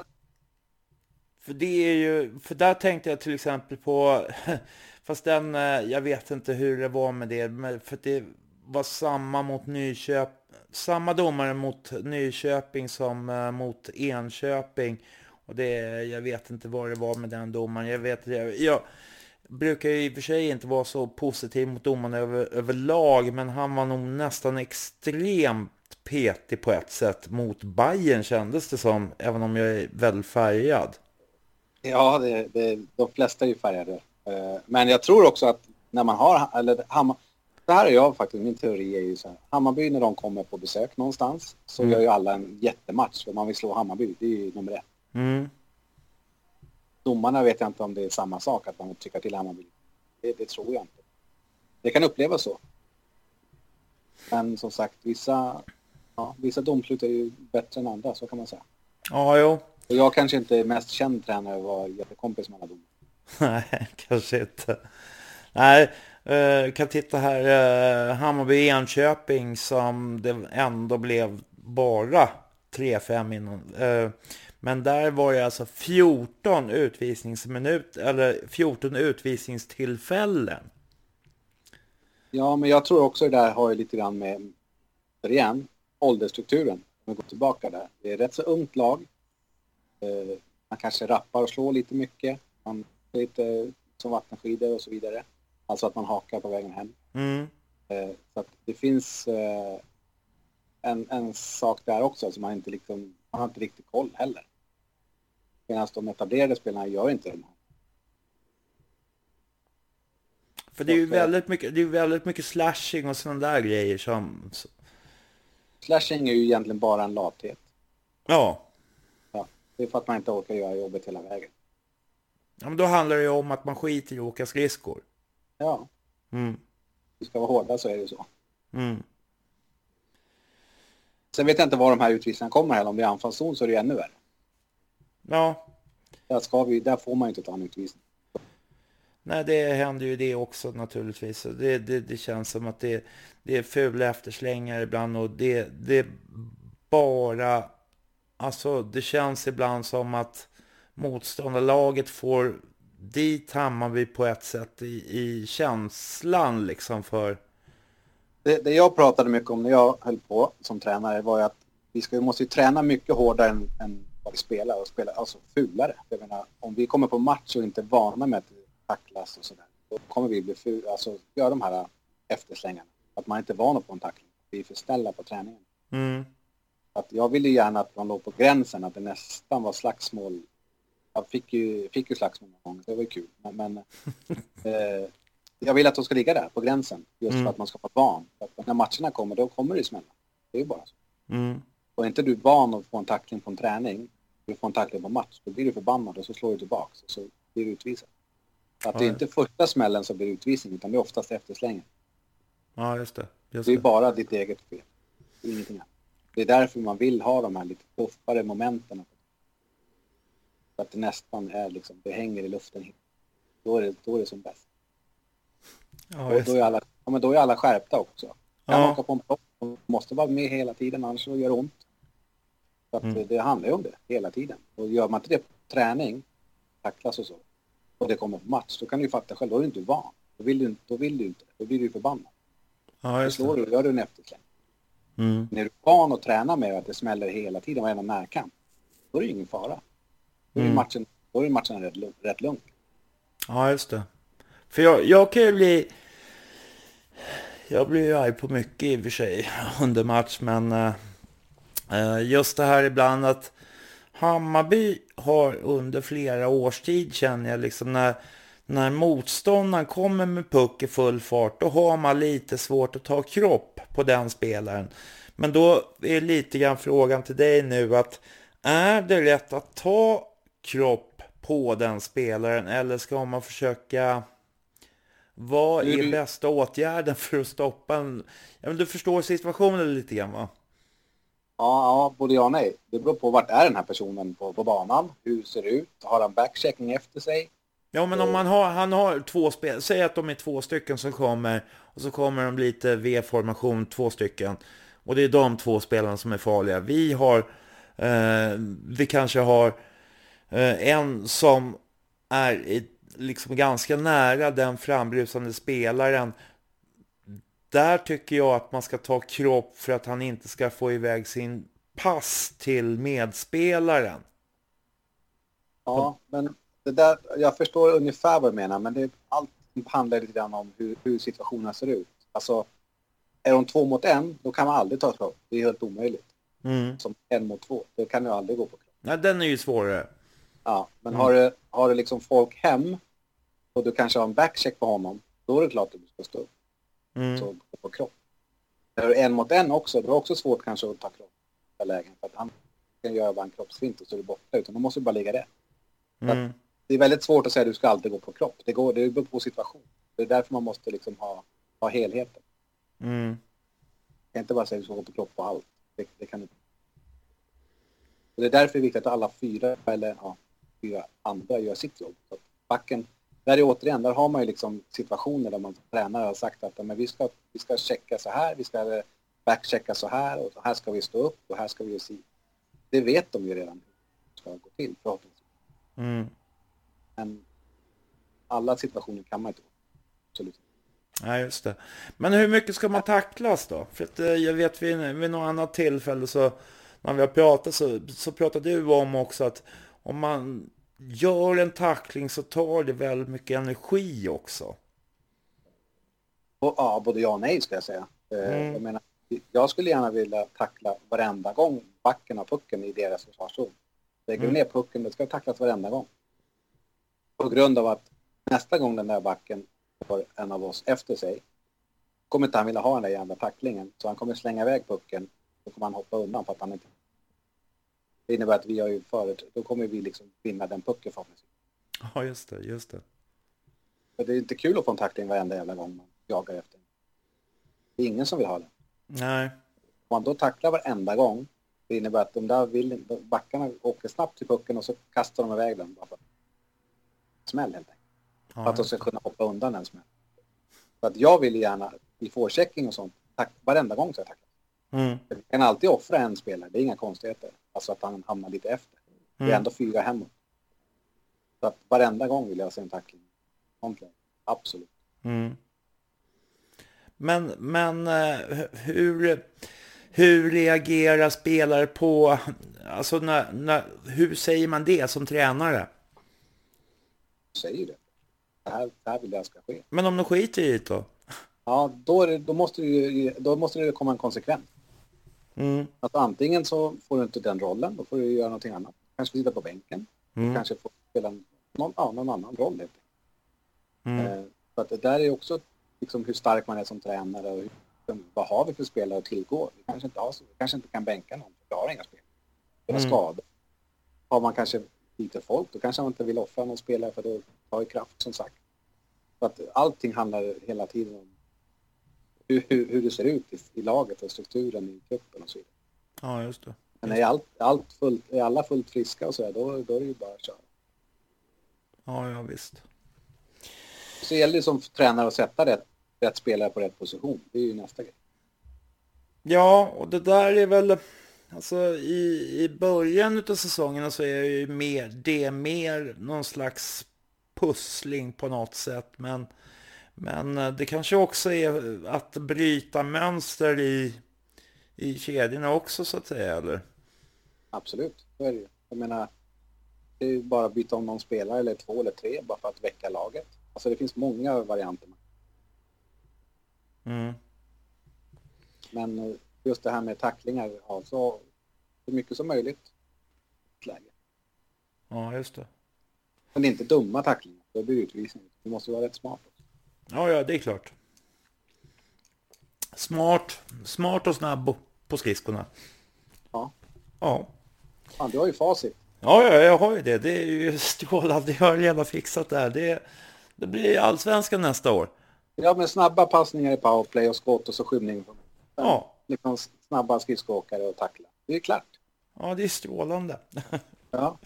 För det är ju, för där tänkte jag till exempel på, fast den, eh, jag vet inte hur det var med det, men för det var samma mot Nyköping, samma domare mot Nyköping som eh, mot Enköping. Och det, jag vet inte vad det var med den domaren. Jag vet, jag, jag brukar ju i och för sig inte vara så positiv mot domarna över, överlag, men han var nog nästan extremt petig på ett sätt mot Bayern kändes det som, även om jag är väldigt färgad. Ja, det, det, de flesta är ju färgade. Eh, Men jag tror också att när man har, eller Hammar, det här är jag faktiskt, min teori är ju så här. Hammarby när de kommer på besök någonstans så Mm. gör ju alla en jättematch för man vill slå Hammarby, det är ju nummer ett. Mm. Domarna vet jag inte om det är samma sak, att man tycker till Hammarby. Det, det tror jag inte. Det kan upplevas så. Men som sagt, vissa, ja, vissa domslut är ju bättre än andra, så kan man säga. Ja, jo. Och jag kanske inte är mest känd tränare och var jättekompis med alla domare. Nej, kanske inte. Nej, eh, kan titta här. Eh, Hammarby-Enköping som det ändå blev bara 3-5 innan. Eh, men där var det alltså 14 utvisningsminut eller 14 utvisningstillfällen. Ja, men jag tror också det där har ju lite grann med, för igen, åldersstrukturen. Om vi går tillbaka där. Det är ett rätt så ungt lag. Eh, man kanske rappar och slår lite mycket. Man är lite som vattenskidor och så vidare. Alltså att man hakar på vägen hem. Mm. Eh, så att det finns eh, en, en sak där också, alltså man, inte liksom, man har inte riktigt koll heller. Medan de etablerade spelarna gör inte det. För det är ju väldigt mycket, det är väldigt mycket slashing och sådana där grejer som... Slashing är ju egentligen bara en lathet. Ja. ja. Det är för att man inte orkar göra jobbet hela vägen. Ja, men då handlar det ju om att man skiter i att åka skridskor. Ja. Mm. Du ska vara hårda så är det så. Mm. Sen vet jag inte var de här utvisningarna kommer heller. Om det är anfallszon så är det ännu värre. Ja. Där, ska vi, där får man ju inte ta en utvisning. Nej, det händer ju det också naturligtvis. Det, det, det känns som att det, det är fula efterslängar ibland och det, det bara... Alltså, det känns ibland som att motståndarlaget får dit Hammarby på ett sätt i, i känslan liksom för... Det, det, jag pratade mycket om när jag höll på som tränare var ju att vi, ska, vi måste ju träna mycket hårdare än, än vi spelar och spela alltså fulare. Jag menar, om vi kommer på match och inte är vana med att tacklas och sådär, då kommer vi bli ful, alltså göra de här efterslängarna. Att man inte är van att få en tackling. Vi är för snälla på träningen. Mm. Att jag ville gärna att man låg på gränsen, att det nästan var slagsmål jag fick ju, fick ju slagsmål någon gång, det var ju kul. Men, men eh, jag vill att de ska ligga där på gränsen, just mm. för att man ska vara van. För att när matcherna kommer, då kommer det smälla. Det är ju bara så. Mm. Och är inte du van att få en tackling på en träning, du får en tackling på match, då blir du förbannad och så slår du tillbaka och så blir du utvisad. Att det är inte första smällen som blir utvisning, utan det är oftast efterslängen. Ja, just det. Just det är bara ditt eget fel. Ingenting annat. Det är därför man vill ha de här lite tuffare momenten att det nästan är liksom, det hänger i luften. Då är det, då är det som bäst. Ja, och då, är alla, ja, men då är alla skärpta också. Kan ja. åka på en propp, måste vara med hela tiden, annars så gör det ont. Så att mm. det handlar ju om det hela tiden. Och gör man inte det på träning, tacklas och så, och det kommer på match, då kan du ju fatta själv, då är du inte van. Då vill du, då vill du inte Då blir du förbannad. Ja, just då slår du, gör du en eftersläng. Mm. När du är van att träna med att det smäller hela tiden, varenda närkamp, då är det ingen fara. Då är mm. matchen, då är matchen rätt, rätt lugn. Ja, just det. För jag, jag kan ju bli... Jag blir ju arg på mycket i och för sig under match, men uh, just det här ibland att Hammarby har under flera års tid känner jag liksom när, när motståndaren kommer med puck i full fart, då har man lite svårt att ta kropp på den spelaren. Men då är lite grann frågan till dig nu att är det rätt att ta kropp på den spelaren eller ska man försöka vad är bästa åtgärden för att stoppa en... Ja, men du förstår situationen lite grann va? Ja, ja, både ja och nej. Det beror på vart är den här personen på, på banan? Hur ser det ut? Har han backchecking efter sig? Ja, men om man har, han har två spel, säg att de är två stycken som kommer och så kommer de lite V-formation, två stycken. Och det är de två spelarna som är farliga. Vi har, eh, vi kanske har Eh, en som är liksom ganska nära den frambrusande spelaren. Där tycker jag att man ska ta kropp för att han inte ska få iväg sin pass till medspelaren. Ja, men det där, jag förstår ungefär vad du menar, men det, allt handlar lite grann om hur, hur situationen ser ut. Alltså, är de två mot en, då kan man aldrig ta kropp. Det är helt omöjligt. Mm. Som en mot två, det kan ju aldrig gå på kropp. Nej, den är ju svårare. Ja, men mm. har, du, har du liksom folk hem och du kanske har en backcheck på honom, då är det klart att du ska stå upp. Mm. Så på kropp. En mot en också, det också svårt kanske att ta kropp i lägen. För att han kan göra bara en kroppsfint och så är du borta. Utan då måste du bara ligga där. Mm. Det är väldigt svårt att säga att du ska alltid gå på kropp. Det, går, det beror på situation. Det är därför man måste liksom ha, ha helheten. Mm. Jag kan inte bara säga att du ska gå på kropp på allt. Det, det kan du Det är därför det är viktigt att alla fyra, eller ja, fyra andra gör sitt jobb. Så backen, där är återigen, där har man ju liksom situationer där man tränare har sagt att men vi, ska, vi ska checka så här, vi ska backchecka så här och så här ska vi stå upp och här ska vi se. Det vet de ju redan hur det ska gå till förhoppningsvis. Mm. Men alla situationer kan man inte. Absolut Nej, just det. Men hur mycket ska man tacklas då? För att eh, jag vet vid, vid något annat tillfälle så när vi har pratat så, så pratade du om också att om man gör en tackling så tar det väldigt mycket energi också. Och, ja, både ja och nej ska jag säga. Eh, Mm. Jag menar, jag skulle gärna vilja tackla varenda gång backen har pucken i deras försvarszon. Lägger Mm. ner pucken, det ska tacklas varenda gång. På grund av att nästa gång den där backen får en av oss efter sig kommer inte han vilja ha den där jävla tacklingen. Så han kommer slänga iväg pucken. Då kommer han hoppa undan för att han inte... Det innebär att vi har ju förut, då kommer vi liksom vinna den pucken förhoppningsvis. Ja, just det, just det. För det är inte kul att få en tackling varenda jävla gång man jagar efter. Det är ingen som vill ha det. Nej. Om man då tacklar varenda gång, det innebär att de där vill, backarna åker snabbt till pucken och så kastar de iväg den bara för smäll helt enkelt. För Ja, att de ska kunna hoppa undan en smäll. Så att jag vill gärna i forechecking och sånt, tack, varenda gång så jag tacklar. Mm. Vi kan alltid offra en spelare, det är inga konstigheter. Alltså att han hamnar lite efter. Det är Mm. ändå fyra hemåt. Så att varenda gång vill jag se en tackling. Absolut. Mm. Men, men eh, hur, hur reagerar spelare på, alltså när, när, hur säger man det som tränare? Säger det. Det här, det här vill jag ska ske. Men om de skiter i det då? Ja, då, det, då, måste det, då måste det komma en konsekvens. Mm. Att antingen så får du inte den rollen, då får du göra någonting annat. Kanske sitta på bänken. Mm. Kanske få spela någon, ja, någon annan roll. helt. Mm. Eh, Så att det där är också liksom hur stark man är som tränare och hur, vad har vi för spelare att tillgå. Vi kanske inte, har, vi kanske inte kan bänka någon, för vi har inga spelare. Det är Mm. skador. Har man kanske lite folk, då kanske man inte vill offra någon spelare för då tar ju kraft som sagt. Så att allting handlar hela tiden om hur, hur, hur det ser ut i, i laget och strukturen i truppen och så vidare. Ja, just det. Men är, allt, allt fullt, är alla fullt friska och så där, då, då är det ju bara att köra. Ja, ja visst. Så gäller det som tränare att sätta rätt, rätt spelare på rätt position. Det är ju nästa grej. Ja, och det där är väl, alltså i, i början av säsongen så är ju mer, det är mer någon slags pussling på något sätt. Men, men eh, det kanske också är att bryta mönster i, i kedjorna också så att säga, eller? Absolut, så är det ju. Jag menar, det är ju bara att byta om någon spelare eller två eller tre bara för att väcka laget. Alltså det finns många varianter. Mm. Men eh, just det här med tacklingar, ja, så så mycket som möjligt. Läge. Ja, just det. Men det är inte dumma tacklingar, då blir det utvisning. Du måste vara rätt smart. Ja, ja, det är klart. Smart, smart och snabb på skridskorna. Ja. Ja. Fan, du har ju facit. Ja, ja, jag har ju det. Det är ju strålande. Jag har redan fixat det här. Det, det blir allsvenskan nästa år. Ja, men snabba passningar i powerplay och skott och så skymning. Ja, Liksom snabba skridskoåkare och tackla. Det är klart. ja det är strålande. Ja.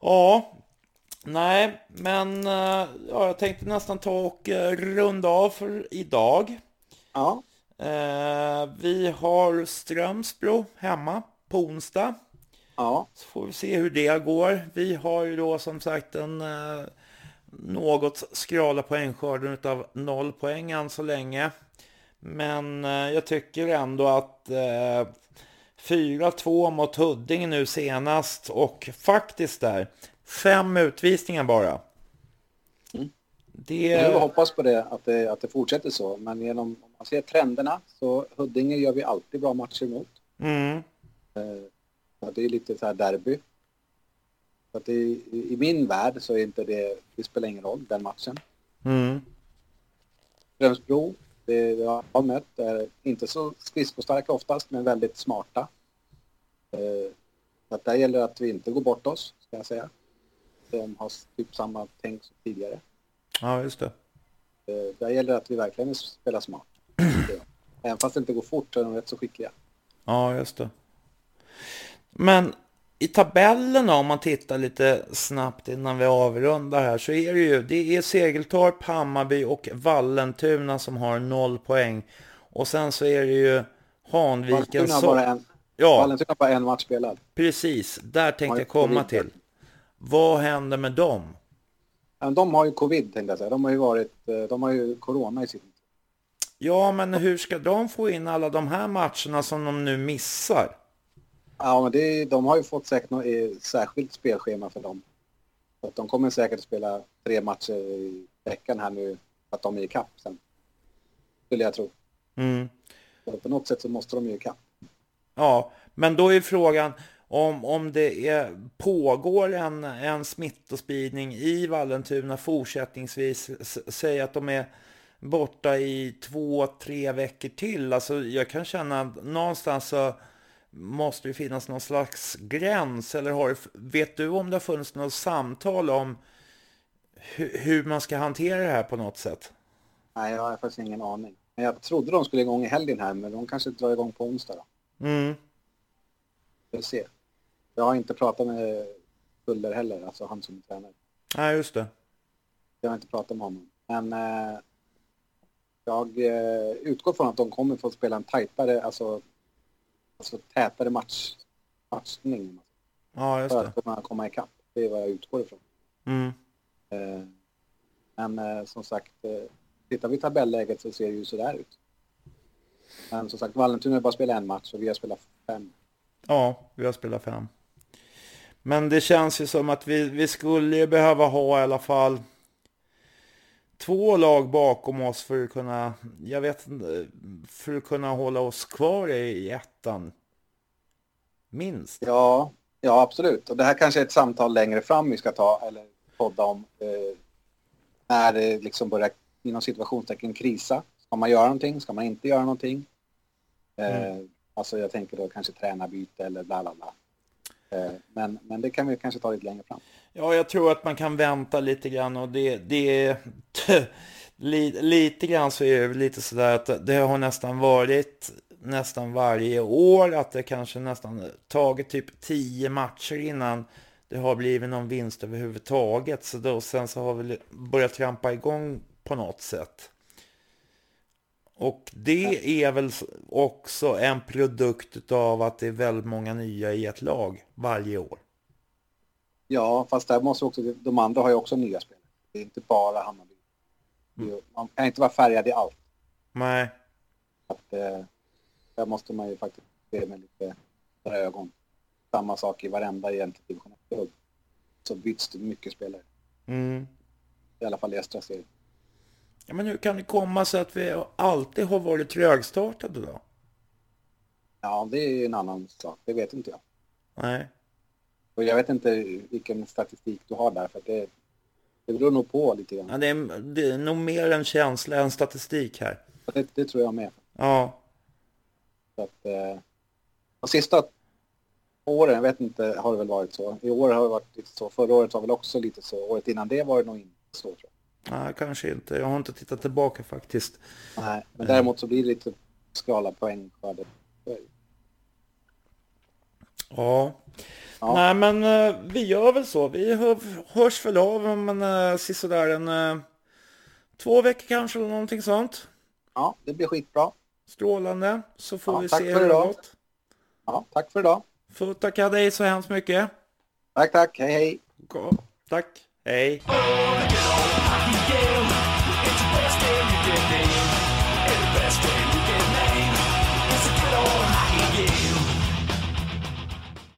Ja, nej, men eh, ja, jag tänkte nästan ta och eh, runda av för idag. Ja. Eh, vi har Strömsbro hemma på onsdag. Ja. Så får vi se hur det går. Vi har ju då som sagt en något skrala poängskörden av noll poäng än så länge. Men jag tycker ändå att eh, 4-2 mot Huddinge nu senast och faktiskt där fem utvisningar bara. Mm. Det... Jag hoppas på det att, det, att det fortsätter så. Men genom, om man ser trenderna så Huddinge gör vi alltid bra matcher mot. Mm, Eh, det är lite så här derby. Så att det, i, I min värld så är inte det, det spelar ingen roll, den matchen. mm, Strömsbro, det jag har mött, är inte så skridskostarka oftast, men väldigt smarta. Eh, så att där gäller det att vi inte går bort oss, ska jag säga. De har typ samma tänk som tidigare. ja, just det. Eh, där gäller det att vi verkligen spelar smart. Även fast det inte går fort så är de rätt så skickliga. Ja, just det. Men i tabellerna om man tittar lite snabbt innan vi avrundar här så är det ju det är Segeltorp, Hammarby och Vallentuna som har noll poäng. Och sen så är det ju Hanviken som... Ja, Vallentuna har bara en match spelad. precis. Där tänkte jag komma till. Vad händer med dem? De har ju covid tänkte jag säga. De har ju varit, eh, de har ju corona i sitt... Ja, men hur ska de få in alla de här matcherna som de nu missar? Ja, men det, de har ju fått säkert något särskilt spelschema för dem. Så att de kommer säkert att spela tre matcher i veckan här nu, att de är i kapp sen. Skulle jag tro. Mm. på något sätt så måste de ju ikapp. Ja, men då är frågan om, om det är, pågår en, en smittospridning i Vallentuna fortsättningsvis. Säg att de är borta i två, tre veckor till. Alltså jag kan känna att någonstans så måste det finnas någon slags gräns. Eller har, vet du om det har funnits något samtal om hur, hur man ska hantera det här på något sätt? Nej, jag har faktiskt ingen aning. Men jag trodde de skulle igång i helgen här, men de kanske drar igång på onsdag då. Mm. Vi se. Jag har inte pratat med Kuller heller, alltså han som tränare. Nej, just det. Jag har inte pratat med honom. Men eh, jag eh, utgår från att de kommer få spela en tajtare, alltså, alltså tätare match, matchning. Ja, just det. För att kunna komma ikapp. Det är vad jag utgår ifrån. Mm. Eh, men eh, som sagt, eh, tittar vi i tabelläget så ser det ju sådär ut. Men som sagt, Vallentuna har bara spelat en match och vi har spelat fem. Ja, vi har spelat fem. Men det känns ju som att vi, vi skulle ju behöva ha i alla fall två lag bakom oss för att kunna, jag vet för att kunna hålla oss kvar i ettan. Minst. Ja, ja absolut. Och det här kanske är ett samtal längre fram vi ska ta, eller podda om. Eh, när det liksom börjar, inom situationstecken, krisa. Ska man göra någonting? Ska man inte göra någonting? Eh, mm. Alltså jag tänker då kanske tränarbyte eller bla bla bla. Eh, men, men det kan vi kanske ta lite längre fram. Ja, jag tror att man kan vänta lite grann och det, det lite grann så är det lite sådär att det har nästan varit nästan varje år att det kanske nästan tagit typ tio matcher innan det har blivit någon vinst överhuvudtaget. Så då, sen så har vi börjat trampa igång på något sätt. Och det är väl också en produkt av att det är väldigt många nya i ett lag varje år. Ja, fast där måste också, de andra har ju också nya spelare. Det är inte bara Hammarby. Mm. Man kan inte vara färgad i allt. Nej. Att, eh, där måste man ju faktiskt se med lite ögon. Samma sak i varenda egentligen division 1 Så byts det mycket spelare. Mm. I alla fall i östra serien. Ja, men hur kan det komma sig att vi alltid har varit trögstartade då? Ja, det är ju en annan sak. Det vet inte jag. Nej. Och jag vet inte vilken statistik du har där, för det, det beror nog på lite grann. Ja, det, är, det är nog mer en känsla än statistik här. Det, det tror jag med. Ja. Så att, eh, de sista åren, jag vet inte, har det väl varit så. I år har det varit lite så. Förra året var väl också lite så. Året innan det var det nog inte så, tror jag. Nej, kanske inte. Jag har inte tittat tillbaka faktiskt. Nej, men däremot så blir det lite skala poäng kvar. Ja. ja. Nej, men uh, vi gör väl så. Vi hör, hörs väl av om en uh, sisådär en uh, två veckor kanske eller någonting sånt. Ja, det blir skitbra. Strålande. Så får ja, vi se hur det har gått. Ja, tack för idag. Får tacka dig så hemskt mycket. Tack, tack. Hej, hej. Tack. Hej.